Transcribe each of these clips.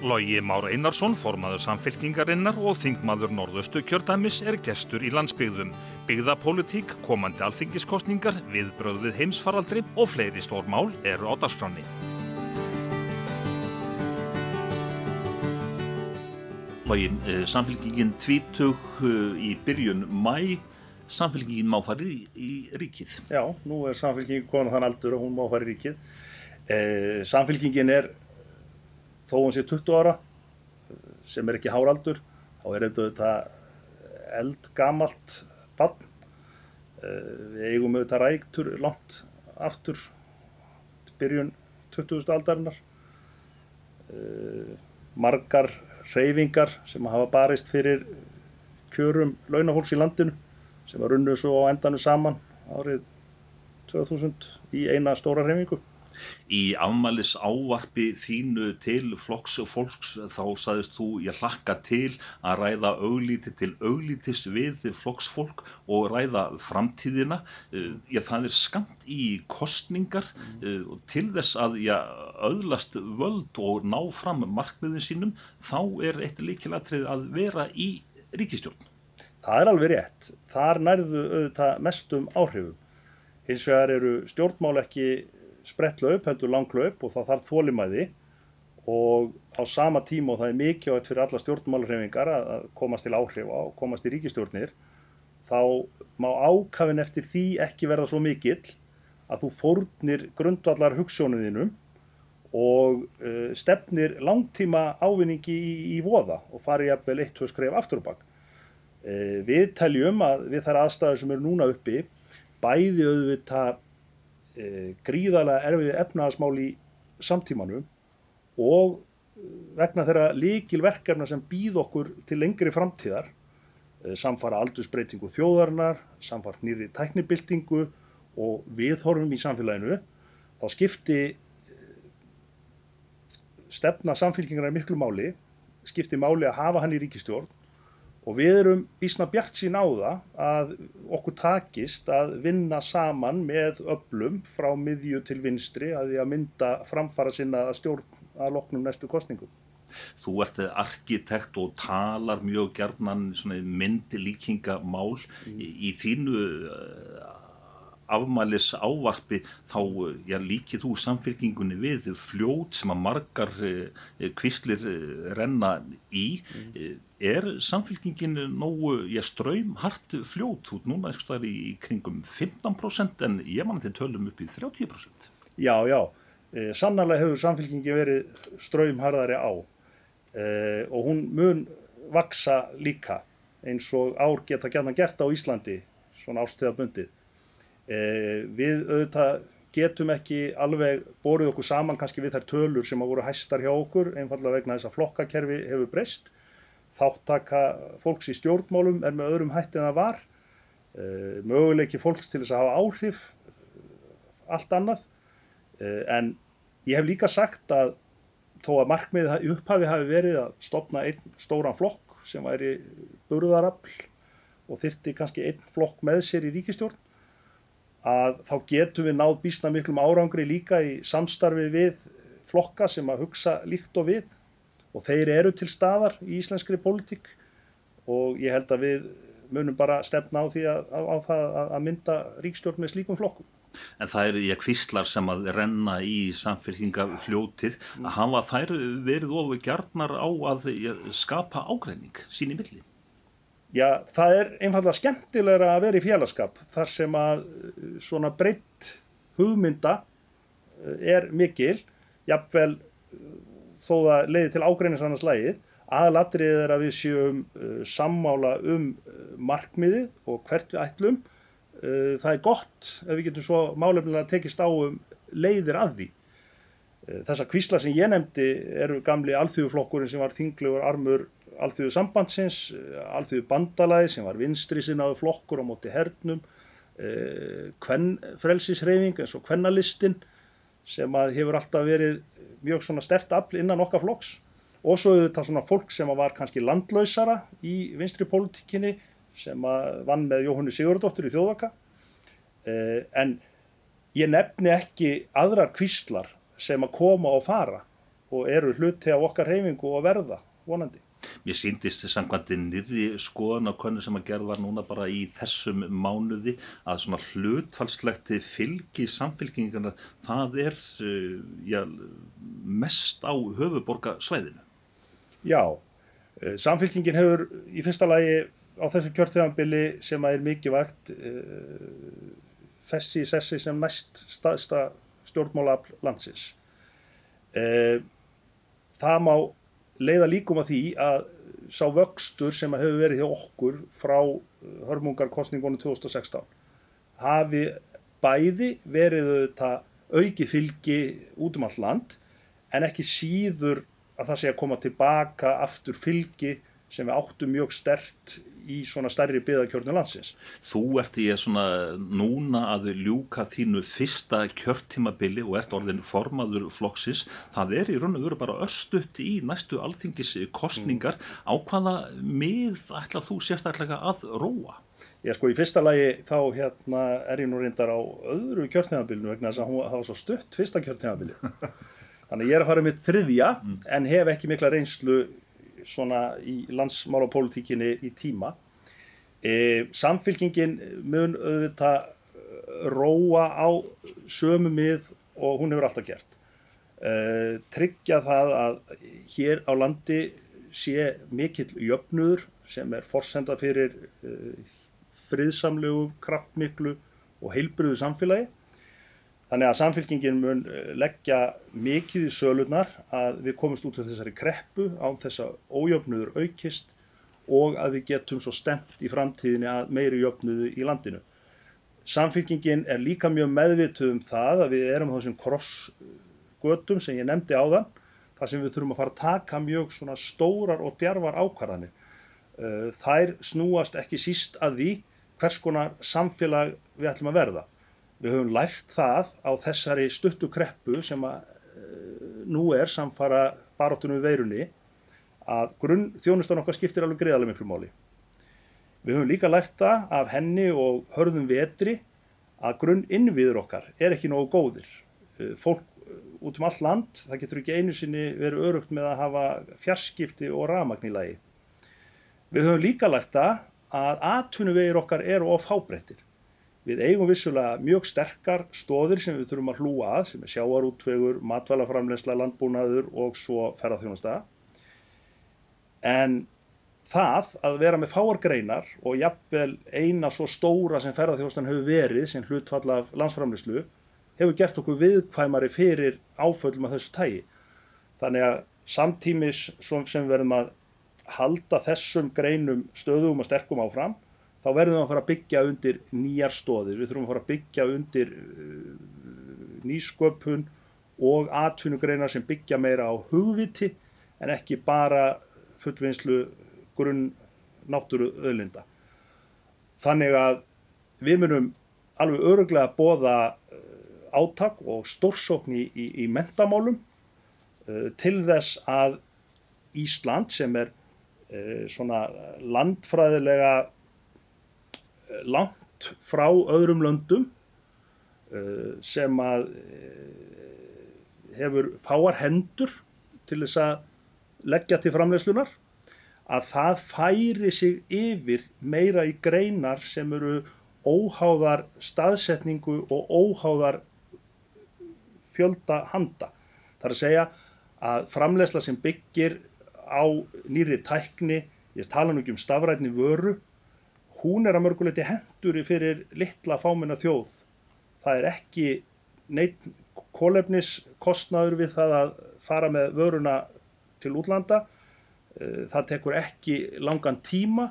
Logi Már Einarsson, formaður samfélkingarinnar og þingmaður norðustu kjördæmis er gestur í landsbyggðum. Byggðapólitík, komandi alþingiskostningar, viðbröðið heimsfaraldri og fleiri stór mál eru á dagskráni. Logi, eh, samfélkingin 20 eh, í byrjun mæ, samfélkingin má fara í, í ríkið. Já, nú er samfélkingin konar þann aldur og hún má fara í ríkið. Eh, samfélkingin er þó hún sé 20 ára sem er ekki háraldur þá er þetta eldgamalt bann við eigum auðvitað ræktur langt aftur byrjun 20. aldarinnar margar reyfingar sem hafa barist fyrir kjörum launahólks í landinu sem var runnuð svo á endanu saman árið 2000 í eina stóra reyfingu Í afmælis ávarpi þínu til flokks og fólks þá saðist þú ég hlakka til að ræða auglíti til auglítis við flokksfólk og ræða framtíðina. Eh, ég, það er skamt í kostningar mm. til þess að ég auðlast völd og ná fram markmiðin sínum þá er eitt líkilatrið að vera í ríkistjórn. Það er alveg rétt. Þar nærðu auðvitað mestum áhrifum. Hins vegar eru stjórnmál ekki sprettlaup, heldur langlaup og það þarf þólimæði og á sama tíma og það er mikilvægt fyrir alla stjórnmálurhefingar að komast til áhrif og komast í ríkistjórnir þá má ákafin eftir því ekki verða svo mikill að þú fórnir grundvallar hugssjónuðinum og uh, stefnir langtíma ávinningi í, í voða og fari jafnvel eitt, tvö skref aftur og bakk. Uh, við teljum að við þær aðstæður sem eru núna uppi bæði auðvitað e, gríðarlega erfið efnaðasmál í samtímanum og vegna þeirra líkilverkefna sem býð okkur til lengri framtíðar e, samfara aldursbreytingu þjóðarinnar, samfara nýri tæknibildingu og viðhorfum í samfélaginu þá skipti stefna samfélkingarna miklu máli skipti máli að hafa hann í ríkistjórn og við erum bísna bjart sín á það að okkur takist að vinna saman með öllum frá miðju til vinstri að því að mynda framfara sinna stjórn að loknum næstu kostningum. Þú ert arkitekt og talar mjög gerðnan myndi líkingamál mm. í, í þínu afmælis ávarpi þá já, líkið þú samfélkingunni við fljót sem að margar eh, kvistlir eh, renna í. Mm. er samfélkingin nógu já, ströym hart fljót út núna eitthvað í kringum 15% en ég mann þeir tölum upp í 30% Já, já, sannarlega hefur samfélkingin verið ströymharðari á e, og hún mun vaksa líka eins og ár geta gætna gert á Íslandi svona ástöðabundið Eh, við auðvitað getum ekki alveg borðið okkur saman kannski við þær tölur sem að voru hæstar hjá okkur einfallega vegna þess að flokkakerfi hefur breyst. Þáttaka fólks í stjórnmálum er með öðrum hætti en það var. Eh, möguleiki fólks til þess að hafa áhrif allt annað. Eh, en ég hef líka sagt að þó að markmiðið í upphafi hafi verið að stopna einn stóran flokk sem væri burðarafl og þyrti kannski einn flokk með sér í ríkistjórn að þá getum við náð bísna miklum árangri líka í samstarfi við flokka sem að hugsa líkt og við og þeir eru til staðar í íslenskri politík og ég held að við munum bara stefna á því að, á, á það að mynda ríkstjórn með slíkum flokkum. En það eru ég kvíslar sem að renna í samfélkingafljótið að hafa þær verið ofur gjarnar á að skapa ágreining sín í milli. Já, það er einfallega skemmtilegra að vera í félagskap þar sem að uh, svona breytt hugmynda uh, er mikil, jafnvel uh, þó það leiði til ágreinisannars lægið, aðalatrið er að við séum sammála um markmiðið og hvert við ætlum. Það er gott ef við getum svo málefnilega tekist á um leiðir að því. Þessa kvísla sem ég nefndi eru gamli alþjóðflokkurinn sem var þinglegur armur alþjóðu sambandsins, alþjóðu bandalagi sem var vinstri sinnaðu flokkur á móti hernum, eh, eins og kvennalistin sem hefur alltaf verið mjög stert afl innan okkar flokks og svo þetta svona fólk sem var kannski landlausara í vinstri pólitíkinni sem vann með Jóhannu Sigurðardóttur í þjóðvaka eh, en ég nefni ekki aðrar kvíslar sem að koma og fara og eru hluti af okkar reyfingu og verða, vonandi. Mér síndist samkvæmdi nýri skoðan á konu sem að gerð var núna bara í þessum mánuði að svona hlutfallslegt fylgi samfylkingarna það er uh, já, mest á höfuborgarsvæðinu. Já, uh, samfylkingin hefur í fyrsta lagi á þessu kjörtíðanbili sem að er mikið uh, fessi í sessi sem næst staðsta stjórnmála landsins. Það má leiða líkum að því að sá vöxtur sem hefur verið hjá okkur frá uh, hörmungarkostningunum 2016 hafi bæði verið þetta auki fylgi út um all land en ekki síður að það sé að koma tilbaka aftur fylgi sem við áttum mjög stert í svona stærri byðakjörnum landsins. Þú ert í svona núna að ljúka þínu fyrsta kjörtímabili og ert orðin formaður floksis. Það er í raun og veru bara örstutt í næstu alþingis kostningar. Mm. Á hvaða mið ætlað þú sérstaklega að róa? Já sko í fyrsta lagi þá hérna er ég nú reyndar á öðru kjörtímabilinu vegna þess að það var svo stutt fyrsta kjörtímabili. Þannig ég er að fara með þriðja mm. en hef ekki mikla reynslu svona í landsmálapolítikinni í tíma. E, samfylkingin mun auðvitað róa á sömu mið og hún hefur alltaf gert. E, tryggja það að hér á landi sé mikill jöfnudur sem er forsenda fyrir e, friðsamlegu, kraftmiklu og heilbriðu samfélagi Þannig að samfélkingin mun eh, leggja mikið í sölunar að við komumst út af þessari kreppu án þess að ójöfnuður aukist og að við getum svo stemt í framtíðinni að meiri jöfnuðu í landinu. Samfélkingin er líka mjög meðvituð um það að við erum á þessum krossgötum sem ég nefndi á þann, þar sem við þurfum að fara að taka mjög stórar og djarvar ákvarðanir. Eh, þær snúast ekki síst að því hvers konar samfélag við ætlum að verða. Við höfum lært það á þessari stuttu kreppu sem að uh, nú er samfara baróttunum veirunni að grunn þjónustan okkar skiptir alveg greiðarlega miklu máli. Við höfum líka lært það af henni og hörðum vetri að grunn innviður okkar er ekki nógu góðir. Uh, fólk uh, út um all land, það getur ekki einu sinni verið örugt með að hafa fjarskipti og ramagn í lagi. Við höfum líka lært það að atvinnuvegir okkar eru of hábreyttir. Við eigum vissulega mjög sterkar stóðir sem við þurfum að hlúa að, sem er sjáarútvegur, matvælaframlegsla, landbúnaður og svo ferðarþjónastæða. En það að vera með fáar greinar og jafnvel eina svo stóra sem ferðarþjónastan hefur verið, sem hlutfall af landsframlegslu, hefur gert okkur viðkvæmari fyrir áföllum af þessu tægi. Þannig að samtímis sem verðum að halda þessum greinum stöðum og sterkum áfram, þá verðum við að fara að byggja undir nýjar stóðir, við þurfum að fara að byggja undir uh, nýsköpun og atvinnugreinar sem byggja meira á hugviti en ekki bara fullvinnslu grunn náttúru öðlinda. Þannig að við munum alveg öruglega bóða uh, átak og stórsókn í, í, í mentamálum uh, til þess að Ísland sem er svona landfræðilega langt frá öðrum löndum uh, sem að uh, hefur fáar hendur til þess að leggja til framlegslunar að það færi sig yfir meira í greinar sem eru óháðar staðsetningu og óháðar fjölda handa. Það er að segja að framlegsla sem byggir á nýri tækni, ég tala nú ekki um stafrætni vöru, hún er að mörguleiti henduri fyrir litla fáminna þjóð. Það er ekki neitt kólefniskostnaður við það að fara með vöruna til útlanda. Eh, það tekur ekki langan tíma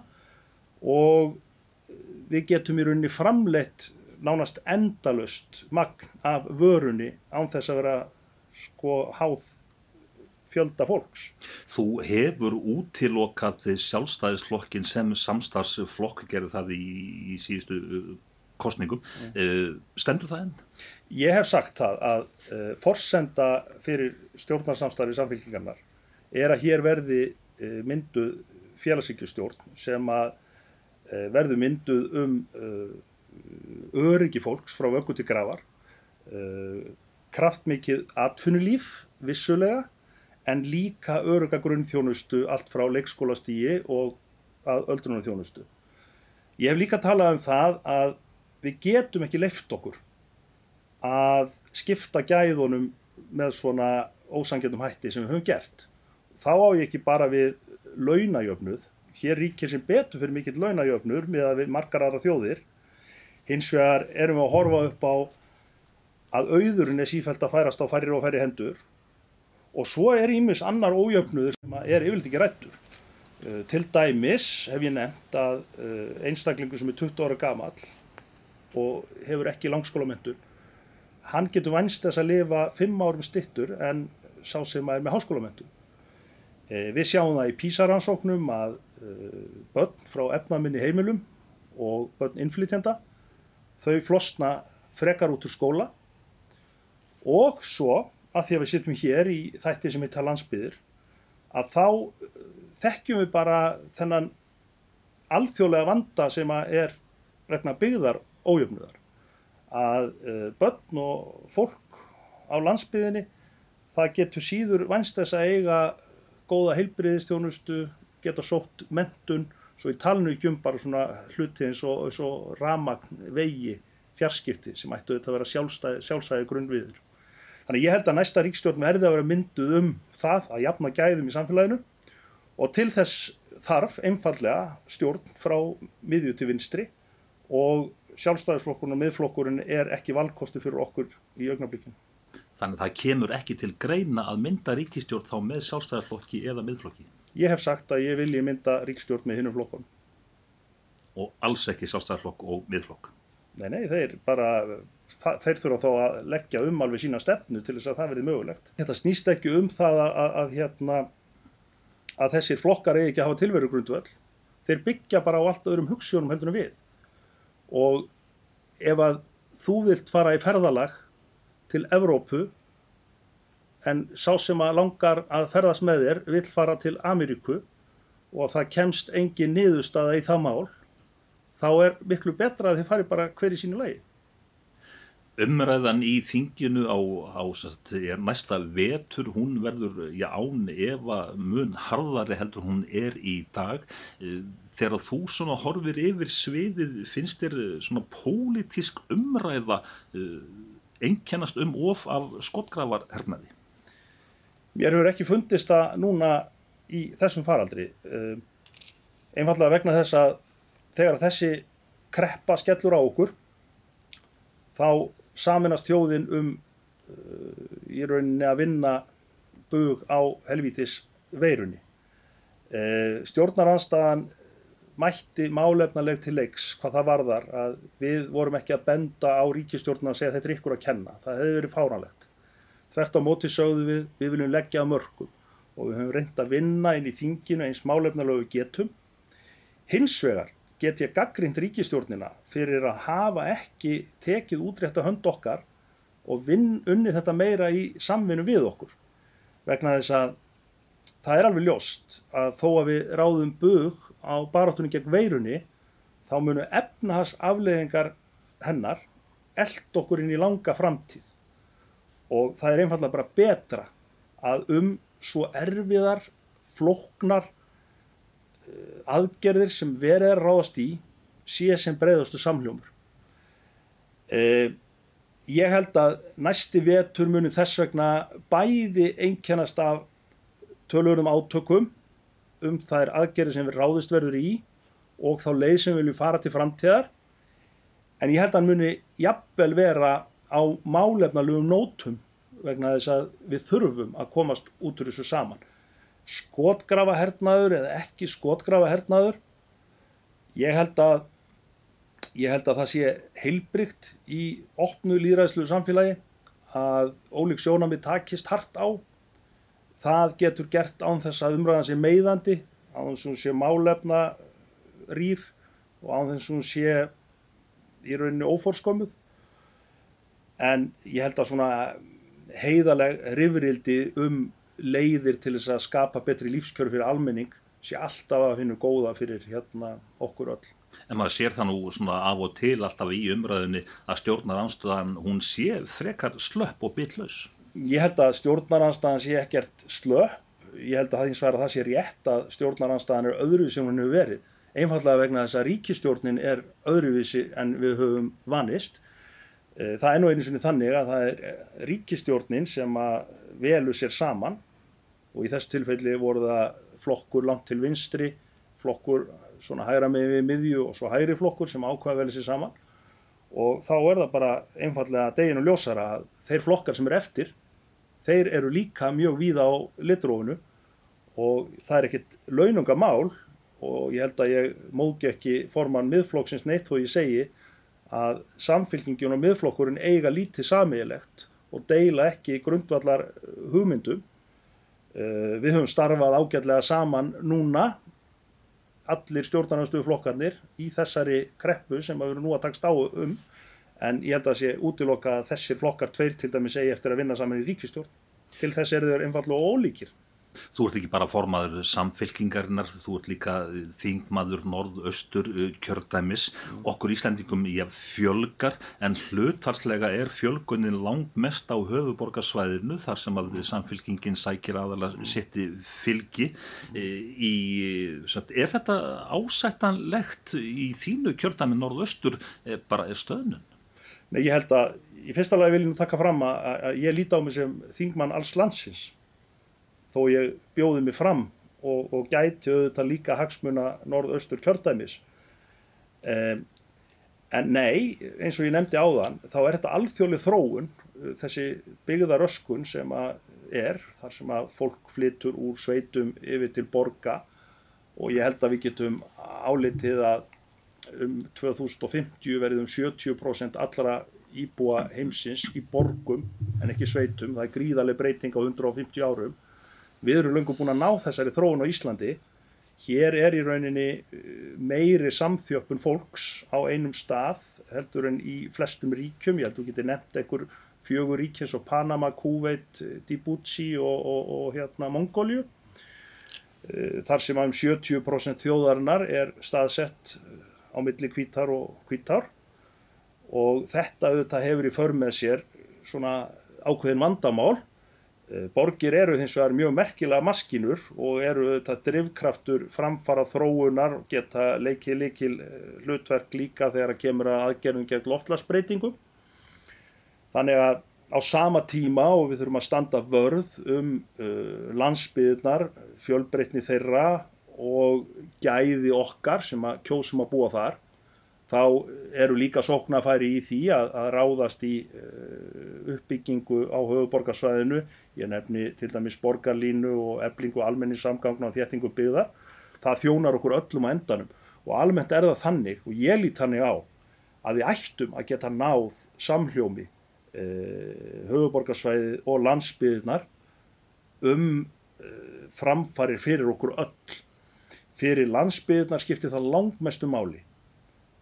og við getum í rauninni framleitt nánast endalust magn af vörunni án þess að vera sko háð fjölda fólks. Þú hefur útilokað sjálfstæðisflokkin sem samstarfsflokk gerði það í, í síðustu uh, kostningum. Mm. Uh, stendur það enn? Ég hef sagt það að uh, forsenda fyrir stjórnarsamstarfi samfélkingarnar er að hér verði uh, mynduð félagsíkjustjórn sem að uh, verður mynduð um öryggi fólks frá vöggu til gravar kraftmikið atfunnulíf vissulega en líka öruga grunnþjónustu allt frá leikskólastígi og að öldrunarþjónustu. Ég hef líka talað um það að við getum ekki leift okkur að skipta gæðunum með svona ósangjöndum hætti sem við höfum gert. Þá á ég ekki bara við launajöfnuð, hér ríkir sem betur fyrir mikill launajöfnur með að við margar aðra þjóðir, hins vegar erum við að horfa upp á að auðurinn er sífælt að færast á færri og færri hendur og svo er ímis annar ójöfnuður sem er yfirleitt ekki rættur. Uh, til dæmis hef ég nefnt að uh, einstaklingu sem er 20 ára gamal og hefur ekki langskólamendun hann getur vænst þess að lifa 5 árum stittur en sá sem er með háskólamendun. Uh, við sjáum það í písaransóknum að börn frá efnaminni heimilum og börn innflytjanda þau flosna frekar út úr skóla og svo að því að við sittum hér í þætti sem heita landsbyðir að þá þekkjum við bara þennan alþjóðlega vanda sem er vegna byggðar ójöfnuðar að uh, börn og fólk á landsbyðinni það getur síður vænst þess að eiga góða heilbriðistjónustu, geta sótt mentun, svo í talnu ekki um bara svona hluti eins og, og ramagn, vegi, fjarskipti sem ættu auðvitað að vera sjálfstæði, sjálfstæði grunnviður. Þannig ég held að næsta ríkstjórn verði að vera mynduð um það að jafna gæðum í samfélaginu og til þess þarf einfallega stjórn frá miðju til vinstri og sjálfstæðisflokkurinn og miðflokkurinn er ekki valkosti fyrir okkur í augnablikinu. Þannig að það kemur ekki til greina að mynda ríkistjórn þá með sjálfstæðisflokki eða miðflokki? Ég hef sagt að ég vilji mynda ríkistjórn með hinnum flokkunum. Og alls ekki sjálfstæðisflokk og miðflokk? Nei, nei, þeir bara, þeir þurfa þá að leggja um alveg sína stefnu til þess að það verði mögulegt. Þetta snýst ekki um það að, að, að hérna, að þessir flokkar eigi ekki að hafa tilveru grundvöld. Þeir byggja bara á allt öðrum hugssjónum heldur en við. Og ef að þú vilt fara í ferðalag til Evrópu en sá sem að langar að ferðast með þér vil fara til Ameríku og það kemst engin niðurstaða í það mál, þá er miklu betra að þið fari bara hver í sínu lagi umræðan í þinginu á, á næsta vetur, hún verður já, án efa mun harðari heldur hún er í dag. Eh, þegar þú svona horfir yfir sviðið, finnst þér svona pólitísk umræða uh, einkennast um of af skottgravarhernaði? Mér hefur ekki fundist að núna í þessum faraldri. Uh, einfallega vegna þess að þegar þessi kreppa skellur á okkur, þá saminast þjóðin um uh, í rauninni að vinna bug á helvítis veirunni. Uh, stjórnaranstaðan mætti málefnaleg til leiks hvað það varðar að við vorum ekki að benda á ríkistjórnuna að segja þetta er ykkur að kenna. Það hefði verið fáránlegt. Þvert á móti sögðu við, við viljum leggja að mörgum og við höfum reynd að vinna inn í þinginu eins málefnalegu getum. Hins vegar get ég gaggrind ríkistjórnina fyrir að hafa ekki tekið útrétta hönd okkar og vinn unni þetta meira í samvinnu við okkur. Vegna þess að það er alveg ljóst að þó að við ráðum bug á barátunni gegn veirunni þá munu efnahas afleðingar hennar eld okkur inn í langa framtíð. Og það er einfallega bara betra að um svo erfiðar, floknar aðgerðir sem verið er ráðast í sé sem breyðastu samljómur. Eh, ég held að næsti vetur muni þess vegna bæði einkennast af tölurum átökum um þær aðgerðir sem við ráðist verður í og þá leið sem við viljum fara til framtíðar en ég held að hann muni jafnvel vera á málefnalugum nótum vegna þess að við þurfum að komast út úr þessu saman skotgrafa hernaður eða ekki skotgrafa hernaður ég held að ég held að það sé heilbrygt í opnu líðræðslu samfélagi að ólík sjónami takist hart á. Það getur gert án þess að umræðan sé meiðandi án þess að sé málefna rýr og án þess að sé í rauninni óforskömmuð. En ég held að svona heiðaleg rifrildi um leiðir til þess að skapa betri lífskjöru fyrir almenning sé alltaf að finna góða fyrir hérna okkur öll. En maður sér það nú svona af og til alltaf í umræðinni að stjórnar anstöðan hún sé frekar slöpp og bitlaus. ég held að stjórnaranstæðan sé ekkert slöpp, ég held að það eins verður að það sé rétt að stjórnaranstæðan er öðruvísi sem hún hefur verið, einfallega vegna þess að ríkistjórnin er öðruvísi en við höfum vanist. Eh, það er nú einu sinni þannig að það er ríkistjórnin sem að velu sér saman og í þess tilfelli voru það flokkur langt til vinstri, flokkur svona hægra með við miðju og svo hægri flokkur sem ákvaða velið sér saman og þá er það bara einfallega deginu ljósara að þeir flokkar sem eru eftir þeir eru líka mjög víða á litrófunu og það er ekkit launungamál og ég held að ég móðgi ekki forman miðflokksins neitt og ég segi að samfélkingin og miðflokkurinn eiga lítið samílegt og deila ekki grundvallar hugmyndum. Eh, við höfum starfað ágætlega saman núna allir stjórnarnarstöðu flokkarnir í þessari kreppu sem að vera nú að takst á um en ég held að sé útiloka að þessir flokkar tveir til dæmis eigi eftir að vinna saman í ríkistjórn til þess eru þeir einfallega ólíkir Þú ert ekki bara formaður samfélkingarinnar, þú ert líka þingmaður norð-östur uh, kjördæmis. Okkur Íslandingum ég fjölgar en hlutvarslega er fjölgunin langt mest á höfuborgarsvæðinu þar sem að samfélkingin sækir aðalega setti fylgi. E, í, er þetta ásættanlegt í þínu kjördæmi norð-östur e, bara er stöðnun? Nei, ég held að í fyrsta lagi vil ég nú taka fram að ég líti á mig sem þingmann alls landsins þó ég bjóði mig fram og, og gæti auðvitað líka hagsmuna norð-östur kjördæmis. Um, en nei, eins og ég nefndi áðan, þá er þetta alþjóðlið þróun, þessi byggðaröskun sem er, þar sem að fólk flytur úr sveitum yfir til borga og ég held að við getum álitið að um 2050 verðum 70% allra íbúa heimsins í borgum en ekki sveitum, það er gríðarlega breyting á 150 árum við erum löngum búin að ná þessari þróun á Íslandi. Hér er í rauninni eh, meiri samþjöppun fólks á einum stað heldur en í flestum ríkjum. Ég held að þú getur nefnt einhver fjögur ríkjum svo Panama, Kuwait, Djibouti og, og, og hérna Mongóliu eh, þar sem að um 70% þjóðarinnar er staðsett eh, á milli kvítar og kvítar og þetta auðvitað hefur í för með sér svona ákveðin vandamál borgir eru hins vegar mjög merkilega maskinur og eru þetta drivkraftur framfara þróunar geta leikið líkil eh, hlutverk líka þegar að kemur að aðgerðum gegn loftlagsbreytingum. Þannig að á sama tíma og við þurfum að standa vörð um uh, landsbyðnar, fjölbreytni þeirra og gæði okkar sem að kjósum að búa þar, þá eru líka sóknafæri í því að, að ráðast í uh, uppbyggingu á höfuborgarsvæðinu ég nefni til dæmis borgarlínu og eblingu almenningssamgangna og þéttingu byggða. Það þjónar okkur öllum á endanum. Og almennt er það þannig og ég lít þannig á að við ættum að geta náð samhljómi eh, höfuborgarsvæði og landsbyðnar um eh, framfarir fyrir okkur öll. Fyrir landsbyðnar skiptir það langmestu máli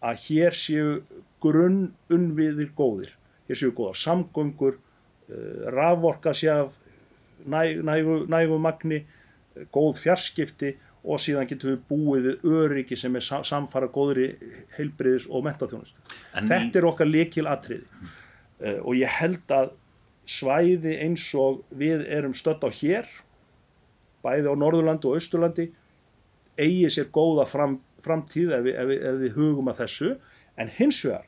að hér séu grunn unnviðir góðir. Hér séu góða samgöngur eh, raforka sé af næ, nægu, nægu magni, góð fjarskipti og síðan getum við búið við öryggi sem er samfara góðri heilbriðis og mentaþjónustu. Þetta er okkar likil atriði mm. uh, og ég held að svæði eins og við erum stödd á hér, bæði á Norðurlandi og Östurlandi, eigi sér góða fram, framtíð ef við, ef, við, ef við hugum að þessu, en hins vegar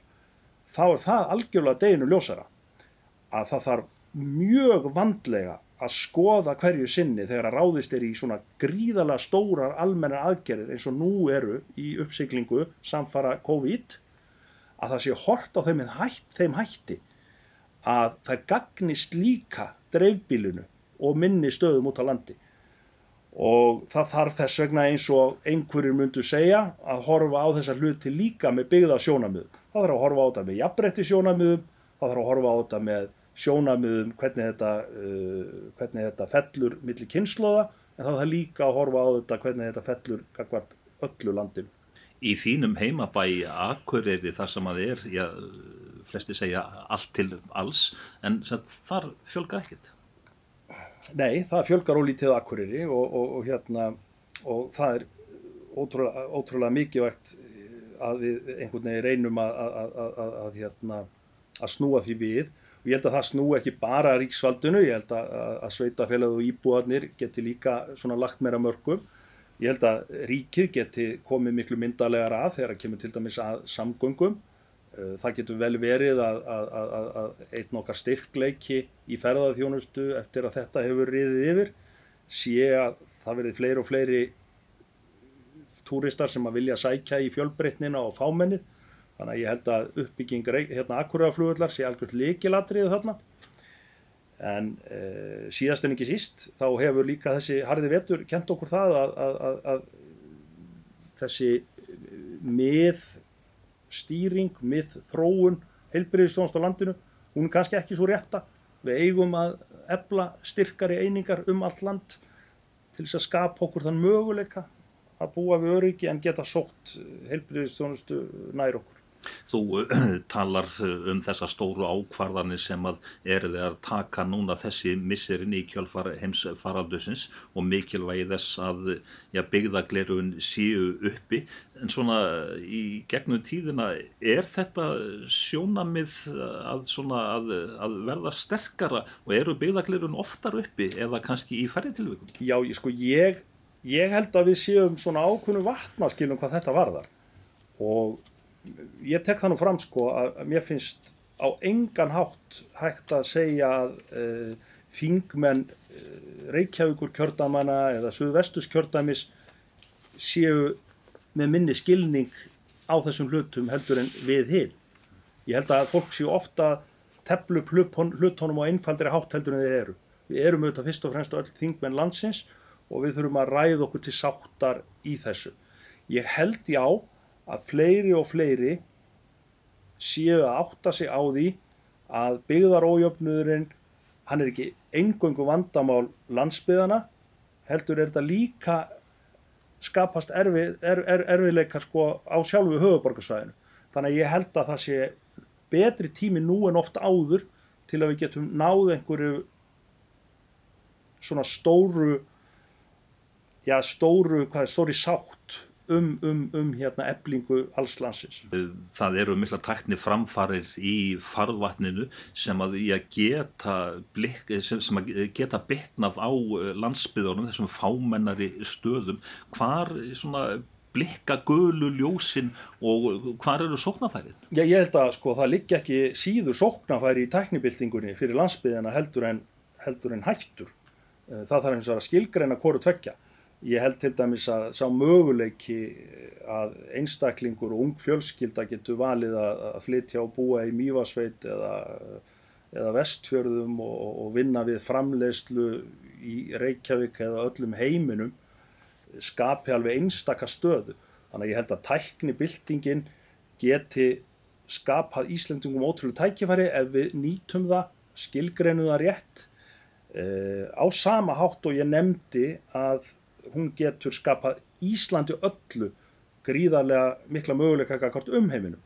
þá er það algjörlega deginu ljósara að það þarf mjög vandlega að skoða hverju sinni þegar að ráðist er í svona gríðala stórar almenna aðgerðir eins og nú eru í uppsiklingu samfara COVID að það sé hort á þeim, hætt, þeim hætti að það gagnist líka dreifbílunu og minni stöðum út á landi og það þarf þess vegna eins og einhverjir myndu segja að horfa á þessar hluti líka með byggða sjónamiðum. Það þarf að horfa á þetta með jafnbretti sjónamiðum, það þarf að horfa á þetta með sjónamiðum hvernig þetta, uh, hvernig þetta fellur millir kynnslóða en þá er það líka að horfa á þetta hvernig þetta fellur kakvart öllu landin. Í þínum heimabæi Akureyri þar sem að er, já, flesti segja allt til alls en þar fjölgar ekkert? Nei, það fjölgar ólítið Akureyri og, og, og hérna og það er ótrúlega, ótrúlega mikilvægt að við einhvern veginn reynum að, að, að, að hérna, snúa því við og ég held að það snú ekki bara ríksvaldinu, ég held að, að sveitafélagi og íbúarnir geti líka svona lagt meira mörgum. Ég held að ríkið geti komið miklu myndalegar að þegar það kemur til dæmis að samgöngum. Eh, það getur vel verið að, að, að einn okkar styrkleiki í ferðarþjónustu eftir að þetta hefur riðið yfir sé að það verið fleiri og fleiri túristar sem að vilja sækja í fjölbreytnina og fámennið Þannig að ég held að uppbygging hérna akkuraflugullar sé algjört leikilatriðu þarna. En e, síðast en ekki síst þá hefur líka þessi harði vetur kent okkur það að, að, að, að þessi mið stýring, mið þróun heilbyrðistónast á landinu, hún er kannski ekki svo rétta. Við eigum að ebla styrkari einingar um allt land til þess að skapa okkur þann möguleika að búa við öryggi en geta sótt heilbyrðistónustu nær okkur. Þú talar eh, um þessa stóru ákvarðanir sem að eru þeir að taka núna þessi misserinn í kjölfar heims faraldusins og mikilvægi þess að ja, byggðaglerun síu uppi en svona í gegnum tíðina er þetta sjónamið að, svona, að, að verða sterkara og eru byggðaglerun oftar uppi eða kannski í ferritilvíkum? Já, sko ég, ég held að við séum svona ákvönu vatnaskilum hvað þetta varðar og ég tek það nú fram sko að mér finnst á engan hátt hægt að segja að uh, þingmenn uh, Reykjavíkur kjördamanna eða Suðvestus kjördamis séu með minni skilning á þessum hlutum heldur en við hinn. Ég held að fólk séu ofta teflu hlutónum og einfaldri hátt heldur en þeir eru. Við erum auðvitað fyrst og fremst öll þingmenn landsins og við þurfum að ræða okkur til sáttar í þessu. Ég held já að fleiri og fleiri séu að átta sig á því að byggðarójöfnuðurinn hann er ekki engöngu vandamál landsbyðana heldur er þetta líka skapast erfið, er, er, erfiðleikar sko á sjálfu höfuborgarsvæðinu þannig að ég held að það sé betri tími nú en oft áður til að við getum náð einhverju svona stóru já stóru, hvað er stóri sátt um, um, um hérna eblingu alls landsins. Það eru mikla tækni framfarir í farðvatninu sem að geta, blik, sem, sem að geta bitnað á eh, landsbyðunum, þessum fámennari stöðum. Hvar svona blikka gölu ljósin og hvað eru sóknafærin? Já, ég held að sko það ligg ekki síður sóknafæri í tæknibildingunni fyrir landsbyðina heldur en, heldur en hættur. Eh, það þarf eins og að skilgreina hvoru tvekja. Ég held til dæmis að sá möguleiki að einstaklingur og ung fjölskylda getur valið að flytja og búa í Mývasveit eða, eða vestfjörðum og, og vinna við framleiðslu í Reykjavík eða öllum heiminum skapi alveg einstaka stöðu. Þannig að ég held að tæknibildingin geti skapað Íslandingum ótrúlega tækifæri ef við nýtum það, skilgreinu það rétt. E, á sama hátt og ég nefndi að hún getur skapað Íslandi öllu gríðarlega mikla möguleika akkord um heiminum.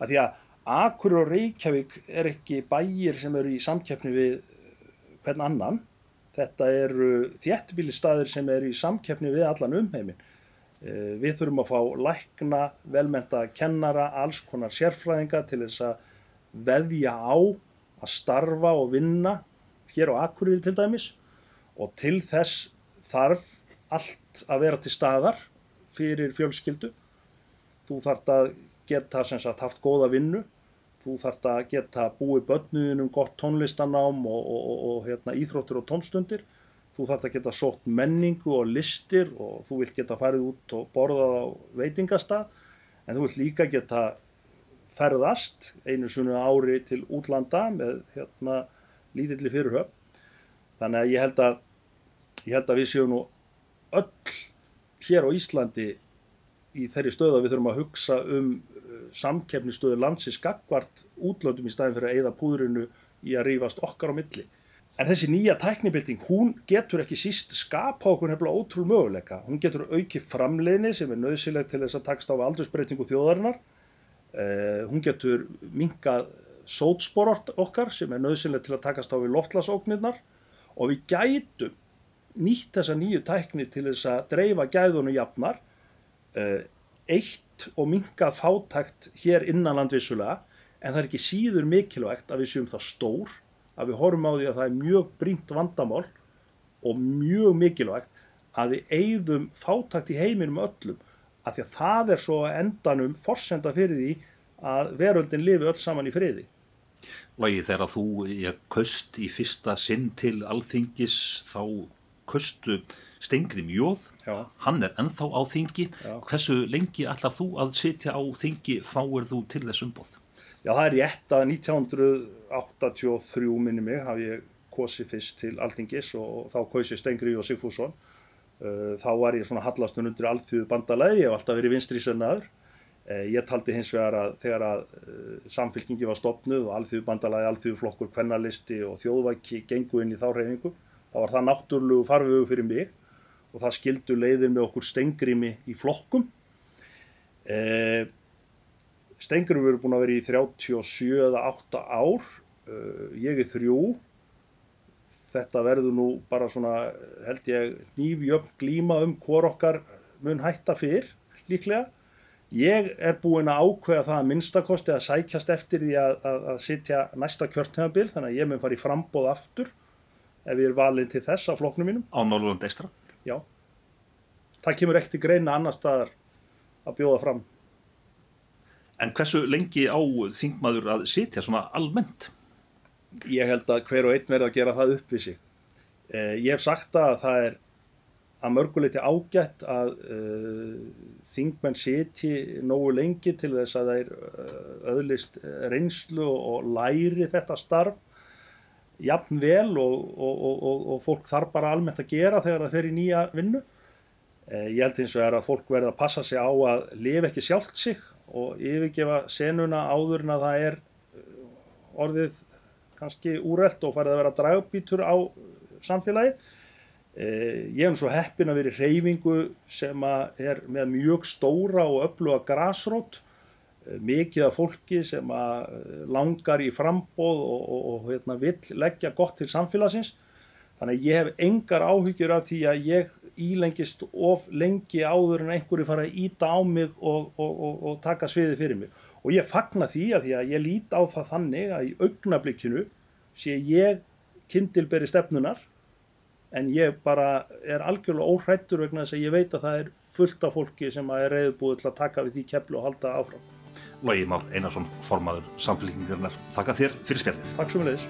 Að því að Akur og Reykjavík er ekki bæjir sem eru í samkeppni við hvern annan. Þetta eru þjættbílistæðir sem eru í samkeppni við allan umheimin. Eh, við þurfum að fá lækna, velmenta kennara, alls konar sérfræðinga til þess að veðja á að starfa og vinna hér á Akureyri til dæmis og til þess þarf allt að vera til staðar fyrir fjölskyldu. Þú þart að geta sagt, haft góða vinnu. Þú þart að geta búið börnuðinum gott tónlistanám og, og, og, og hérna, íþróttur og tónstundir. Þú þart að geta sótt menningu og listir og þú vilt geta farið út og borðað á veitingastað. En þú vilt líka geta ferðast einu svona ári til útlanda með hérna, lítilli fyrirhöf þannig að ég held að ég held að við séum nú öll hér á Íslandi í þeirri stöðu að við þurfum að hugsa um uh, samkeppnistöðu landsins gagvart útlöndum í staðin fyrir að eida púðrinu í að rýfast okkar á milli. En þessi nýja tæknibilding, hún getur ekki síst skapa okkur hefðið ótrúlega möguleika. Hún getur auki framleginni sem er nöðsileg til þess að takst á aldursbreytingu þjóðarinnar. Uh, hún getur minkað sótsporort okkar sem er nöðsileg til að takast á við loftlasóknirnar og við gætum nýtt þessa nýju tækni til þess að dreifa gæðunum jafnar uh, eitt og minkað fátækt hér innanlandvissulega en það er ekki síður mikilvægt að við séum það stór að við horfum á því að það er mjög brínt vandamál og mjög mikilvægt að við eigðum fátakt í heiminum öllum að því að það er svo endanum forsenda fyrir því að veröldin lifi öll saman í friði. Lagi þegar þú köst í fyrsta sinn til alþingis þá köstu Stengrim Jóð, Já. hann er ennþá á þingi, Já. hversu lengi ætlar þú að sitja á þingi fáir þú til þess umbóð? Já, það er rétt að 1983 minni mig hafi ég kosið fyrst til Altingis og þá kausið Stengri og Sigfússon. Uh, Þá var ég svona hallastun undir alþjóðu bandalagi, ég hef alltaf verið vinstri sönnaður. Ég taldi hins vegar að þegar að uh, samfélkingi var stopnuð og alþjóðu bandalagi, alþjóðu flokkur, kvennalisti og þjóðvæki gengu inn í þá reyningu, þá var það náttúrulegu farvegu fyrir mig og það skildu leiðir með okkur Stengrimi í flokkum. Eh, Stengurum eru búin að vera í 37 eða 8 ár, uh, ég er þrjú, þetta verður nú bara svona, held ég, nýfjöfn glíma um hvor okkar mun hætta fyrr, líklega. Ég er búin að ákveða það að minnstakosti að sækjast eftir því að, að, að sitja næsta kjörtnefnabil, þannig að ég mun fara í frambóð aftur ef ég er valinn til þess á flokknum mínum. Á Norrlund Eistra? Já. Það kemur ekkert í greina annar staðar að bjóða fram. En hversu lengi á þingmaður að sitja svona almennt? Ég held að hver og einn verði að gera það upp við sig. Eh, ég hef sagt að það er að mörguleiti ágætt að uh, þingmenn siti nógu lengi til þess að þeir uh, öðlist reynslu og læri þetta starf jafn vel og, og, og, og fólk þarf bara almennt að gera þegar það fer í nýja vinnu. Eh, ég held hins vegar að fólk verði að passa sig á að lifa ekki sjálft sig og yfirgefa senuna áður en að það er eh, orðið kannski úrelt og farið að vera dragbítur á samfélagi. Eh, Ég er nú svo heppin að vera í reyfingu sem er með mjög stóra og öfluga grasrót, eh, mikið af fólki sem eh, langar í frambóð og, og, og hérna, vill leggja gott til samfélagsins. Þannig að ég hef engar áhyggjur af því að ég ílengist of lengi áður en einhverju fara að íta á mig og, og, taka sviði fyrir mig. Og ég fagna því að því að ég lít á það þannig að í augnablikinu sé ég kindilberi stefnunar en ég bara er algjörlega óhrættur vegna þess að ég veit að það er fullt af fólki sem er reyðbúið til að taka við því keplu og halda áfram. Logi Már Einarsson, formaður samfélkingarnar. Þakka þér fyrir spjallið. Takk svo með leiðis.